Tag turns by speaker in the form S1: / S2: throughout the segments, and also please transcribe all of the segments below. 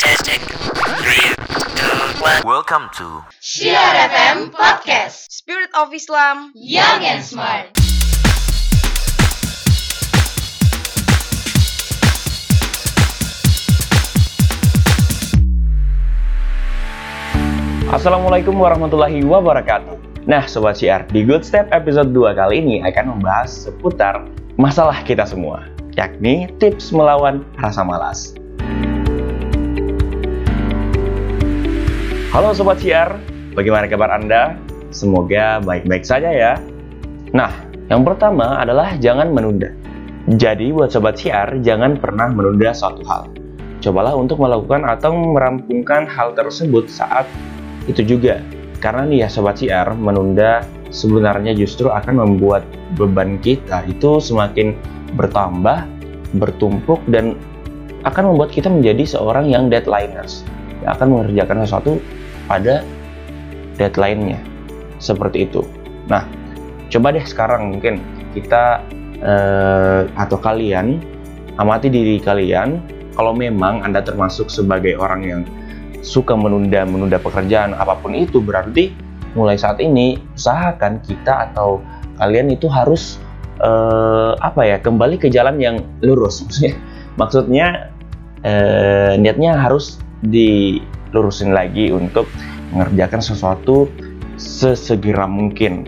S1: Testing. Three, two, one.
S2: Welcome to
S3: Syiar FM Podcast
S4: Spirit of Islam
S3: Young and Smart
S5: Assalamualaikum warahmatullahi wabarakatuh. Nah, Sobat Syiar, di Good Step episode 2 kali ini akan membahas seputar masalah kita semua, yakni tips melawan rasa malas. Halo Sobat Syiar, bagaimana kabar Anda? Semoga baik-baik saja ya. Nah, yang pertama adalah jangan menunda. Jadi buat Sobat Syiar, jangan pernah menunda suatu hal. Cobalah untuk melakukan atau merampungkan hal tersebut saat itu juga. Karena nih ya Sobat Syiar, menunda sebenarnya justru akan membuat beban kita itu semakin bertambah, bertumpuk, dan akan membuat kita menjadi seorang yang deadliners. Yang akan mengerjakan sesuatu pada deadline-nya. Seperti itu. Nah, coba deh sekarang mungkin kita eh, atau kalian amati diri kalian kalau memang Anda termasuk sebagai orang yang suka menunda-menunda pekerjaan apa pun itu berarti mulai saat ini usahakan kita atau kalian itu harus eh, apa ya kembali ke jalan yang lurus maksudnya eh, niatnya harus dilurusin lagi untuk mengerjakan sesuatu sesegera mungkin.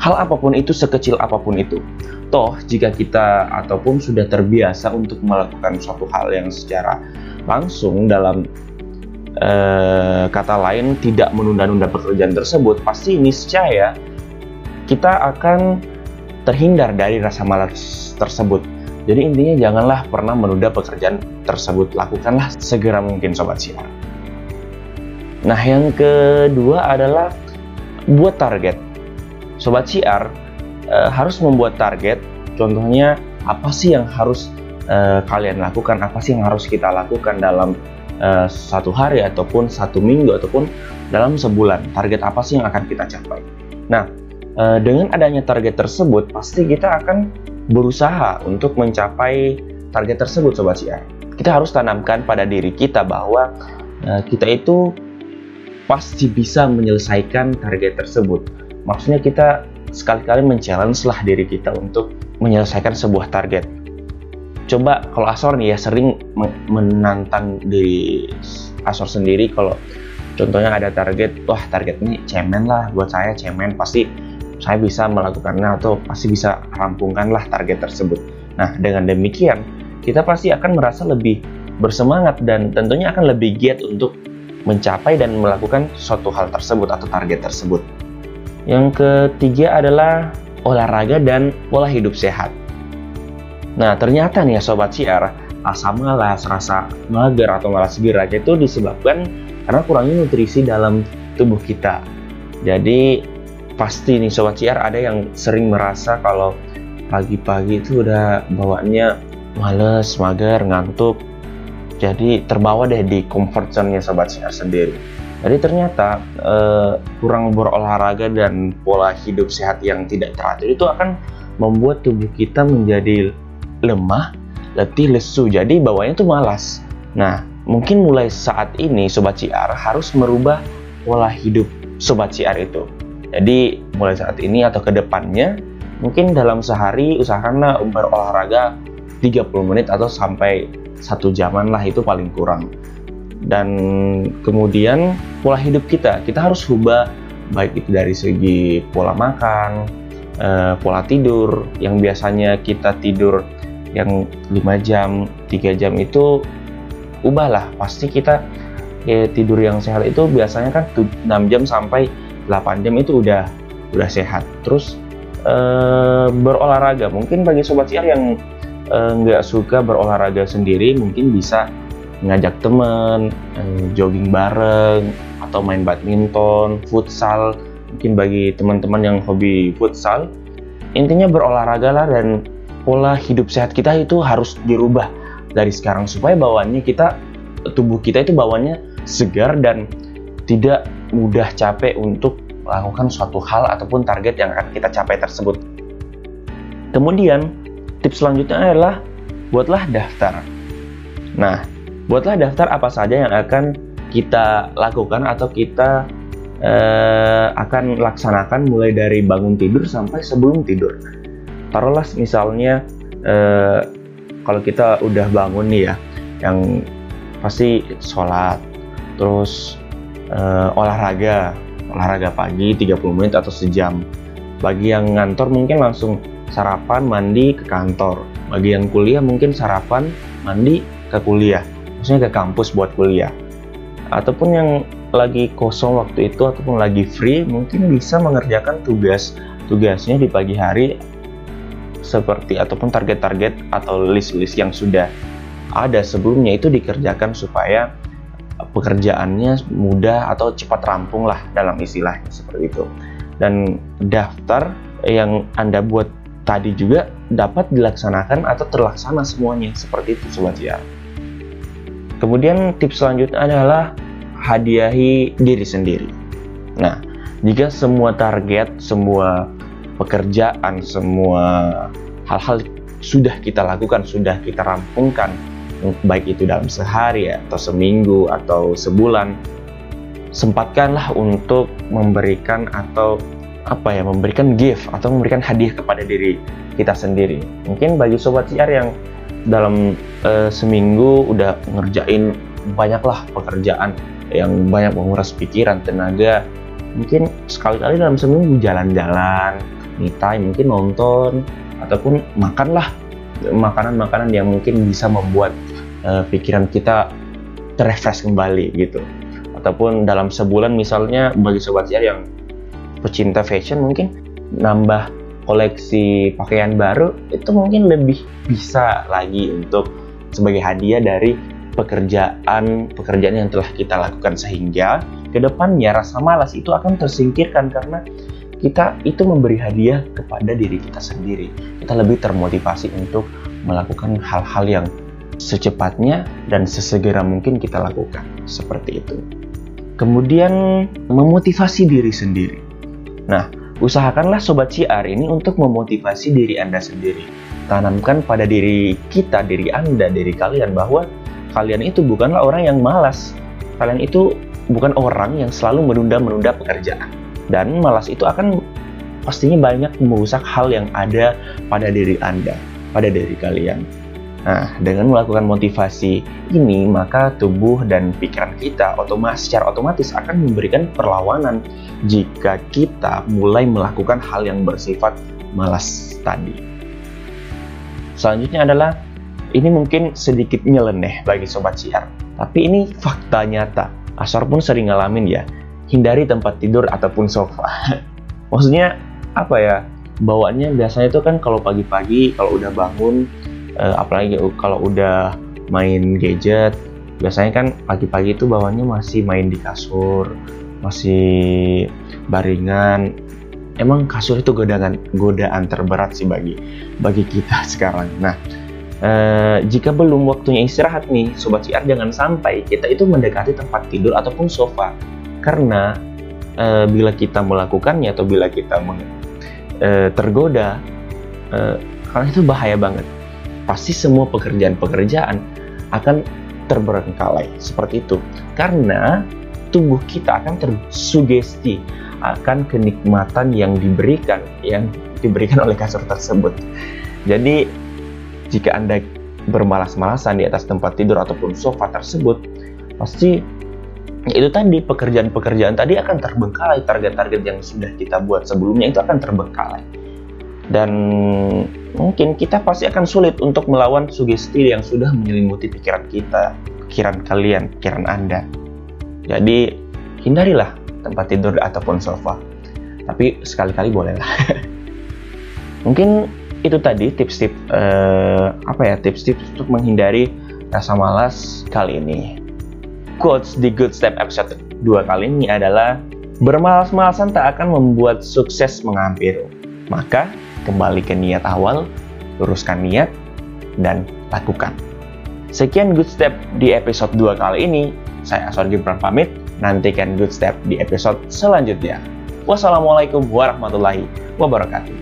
S5: Hal apa pun itu sekecil apa pun itu. Toh jika kita ataupun sudah terbiasa untuk melakukan suatu hal yang secara langsung dalam eh, kata lain tidak menunda-nunda pekerjaan tersebut pasti niscaya kita akan terhindar dari rasa malas tersebut jadi intinya janganlah pernah menunda pekerjaan tersebut. Lakukanlah segera mungkin sobat siar. Nah yang kedua adalah buat target. Sobat siar eh, harus membuat target. Contohnya apa sih yang harus eh, kalian lakukan? Apa sih yang harus kita lakukan dalam uh, satu hari ataupun satu minggu ataupun dalam sebulan? Target apa sih yang akan kita capai? Nah dengan adanya target tersebut pasti kita akan berusaha untuk mencapai target tersebut sobat siar. Kita harus tanamkan pada diri kita bahwa uh, kita itu pasti bisa menyelesaikan target tersebut. Maksudnya kita sekali-kali men-challenge lah diri kita untuk menyelesaikan sebuah target. Coba kalau Asor nih ya sering menantang di Asor sendiri kalau contohnya ada target wah target ini cemen lah buat saya cemen. Pasti saya bisa melakukannya atau pasti bisa rampungkan lah target tersebut. Nah dengan demikian kita pasti akan merasa lebih bersemangat dan tentunya akan lebih giat untuk mencapai dan melakukan suatu hal tersebut atau target tersebut. Yang ketiga adalah olahraga dan pola hidup sehat. Nah, ternyata nih ya Sobat Siar, rasa malas, rasa mager atau malas gerak itu disebabkan karena kurangnya nutrisi dalam tubuh kita. Jadi, pasti nih Sobat Siar ada yang sering merasa kalau pagi-pagi itu udah bawaannya males, mager, ngantuk. Jadi terbawa deh di comfort zone-nya Sobat Siar sendiri. Jadi ternyata eh, kurang berolahraga dan pola hidup sehat yang tidak teratur itu akan membuat tubuh kita menjadi lemah, letih, lesu. Jadi bawahnya tuh malas. Nah, mungkin mulai saat ini Sobat CR harus merubah pola hidup Sobat CR itu. Jadi mulai saat ini atau ke depannya mungkin dalam sehari usahakanlah berolahraga 30 menit atau sampai satu jaman lah itu paling kurang. Dan kemudian pola hidup kita, kita harus ubah baik itu dari segi pola makan, eh, pola tidur yang biasanya kita tidur yang 5 jam 3 jam itu ubahlah pasti kita ya, tidur yang sehat itu biasanya kan 6 jam sampai 8 jam itu udah udah sehat. Terus e, berolahraga. Mungkin bagi sobat siar yang eh, nggak e, suka berolahraga sendiri mungkin bisa ngajak temen e, jogging bareng atau main badminton futsal. Mungkin bagi teman-teman yang hobi futsal intinya berolahraga lah dan pola hidup sehat kita itu harus dirubah dari sekarang. Supaya bawaannya kita tubuh kita itu bawaannya segar dan tidak mudah capek untuk melakukan suatu hal ataupun target yang akan kita capai tersebut. Kemudian, tips selanjutnya adalah buatlah daftar. Nah, buatlah daftar apa saja yang akan kita lakukan atau kita eh, akan laksanakan mulai dari bangun tidur sampai sebelum tidur. Taruhlah misalnya eh, kalau kita udah bangun nih ya, yang pasti sholat, terus eh, olahraga, olahraga pagi 30 menit atau sejam. Bagi yang ngantor mungkin langsung sarapan, mandi ke kantor. Bagi yang kuliah mungkin sarapan, mandi ke kuliah. Maksudnya ke kampus buat kuliah. Ataupun yang lagi kosong waktu itu ataupun lagi free mungkin bisa mengerjakan tugas tugasnya di pagi hari seperti ataupun target-target atau list-list yang sudah ada sebelumnya itu dikerjakan supaya pekerjaannya mudah atau cepat rampung lah dalam istilahnya seperti itu dan daftar yang Anda buat tadi juga dapat dilaksanakan atau terlaksana semuanya seperti itu sobat ya. Kemudian tips selanjutnya adalah hadiahi diri sendiri. Nah, jika semua target, semua pekerjaan, semua hal-hal sudah kita lakukan, sudah kita rampungkan, baik itu dalam sehari atau seminggu atau sebulan, sempatkanlah untuk memberikan atau apa ya memberikan gift atau memberikan hadiah kepada diri kita sendiri. Mungkin bagi sobat CR yang dalam uh, seminggu udah ngerjain banyaklah pekerjaan yang banyak menguras pikiran tenaga mungkin sekali-kali dalam seminggu jalan-jalan me mungkin nonton ataupun makanlah makanan-makanan yang mungkin bisa membuat uh, pikiran kita terrefresh kembali gitu. Ataupun dalam sebulan misalnya bagi sobat siar yang pecinta fashion mungkin nambah koleksi pakaian baru itu mungkin lebih bisa lagi untuk sebagai hadiah dari pekerjaan pekerjaan yang telah kita lakukan sehingga ke depannya rasa malas itu akan tersingkirkan karena kita itu memberi hadiah kepada diri kita sendiri kita lebih termotivasi untuk melakukan hal-hal yang secepatnya dan sesegera mungkin kita lakukan seperti itu. Kemudian memotivasi diri sendiri. Nah, usahakanlah sobat CR ini untuk memotivasi diri Anda sendiri. Tanamkan pada diri kita, diri Anda, diri kalian bahwa kalian itu bukanlah orang yang malas. Kalian itu bukan orang yang selalu menunda-menunda pekerjaan. Dan malas itu akan pastinya banyak merusak hal yang ada pada diri Anda, pada diri kalian. Nah, dengan melakukan motivasi ini, maka tubuh dan pikiran kita otomatis secara otomatis akan memberikan perlawanan jika kita mulai melakukan hal yang bersifat malas tadi. Selanjutnya adalah ini mungkin sedikit nyeleneh bagi sobat siar, tapi ini fakta nyata. Asor pun sering ngalamin ya, hindari tempat tidur ataupun sofa. Maksudnya apa ya? Bawaannya biasanya itu kan kalau pagi-pagi kalau udah bangun uh, apalagi kalau udah main gadget biasanya kan pagi-pagi itu bawahnya masih main di kasur masih baringan emang kasur itu godaan godaan terberat sih bagi bagi kita sekarang nah eh, jika belum waktunya istirahat nih sobat CR jangan sampai kita itu mendekati tempat tidur ataupun sofa karena eh, bila kita melakukannya atau bila kita eh, tergoda eh, karena itu bahaya banget. Pasti semua pekerjaan-pekerjaan akan terbengkalai seperti itu. Karena tubuh kita akan tersugesti akan kenikmatan yang diberikan yang diberikan oleh kasur tersebut. Jadi jika anda bermalas-malasan di atas tempat tidur ataupun sofa tersebut pasti itu tadi pekerjaan-pekerjaan tadi akan terbengkalai target-target yang sudah kita buat sebelumnya itu akan terbengkalai dan mungkin kita pasti akan sulit untuk melawan sugesti yang sudah menyelimuti pikiran kita, pikiran kalian, pikiran Anda. Jadi, hindarilah tempat tidur ataupun sofa. Tapi sekali-kali bolehlah. mungkin itu tadi tips-tips uh, apa ya tips-tips untuk menghindari rasa malas kali ini. Quotes di Good Step episode 2 kali ini adalah bermalas-malasan tak akan membuat sukses mengampir. Maka kembali ke niat awal, luruskan niat, dan lakukan. Sekian Good Step di episode 2 kali ini. Saya Aswar Gibran pamit, nantikan Good Step di episode selanjutnya. Wassalamualaikum warahmatullahi wabarakatuh.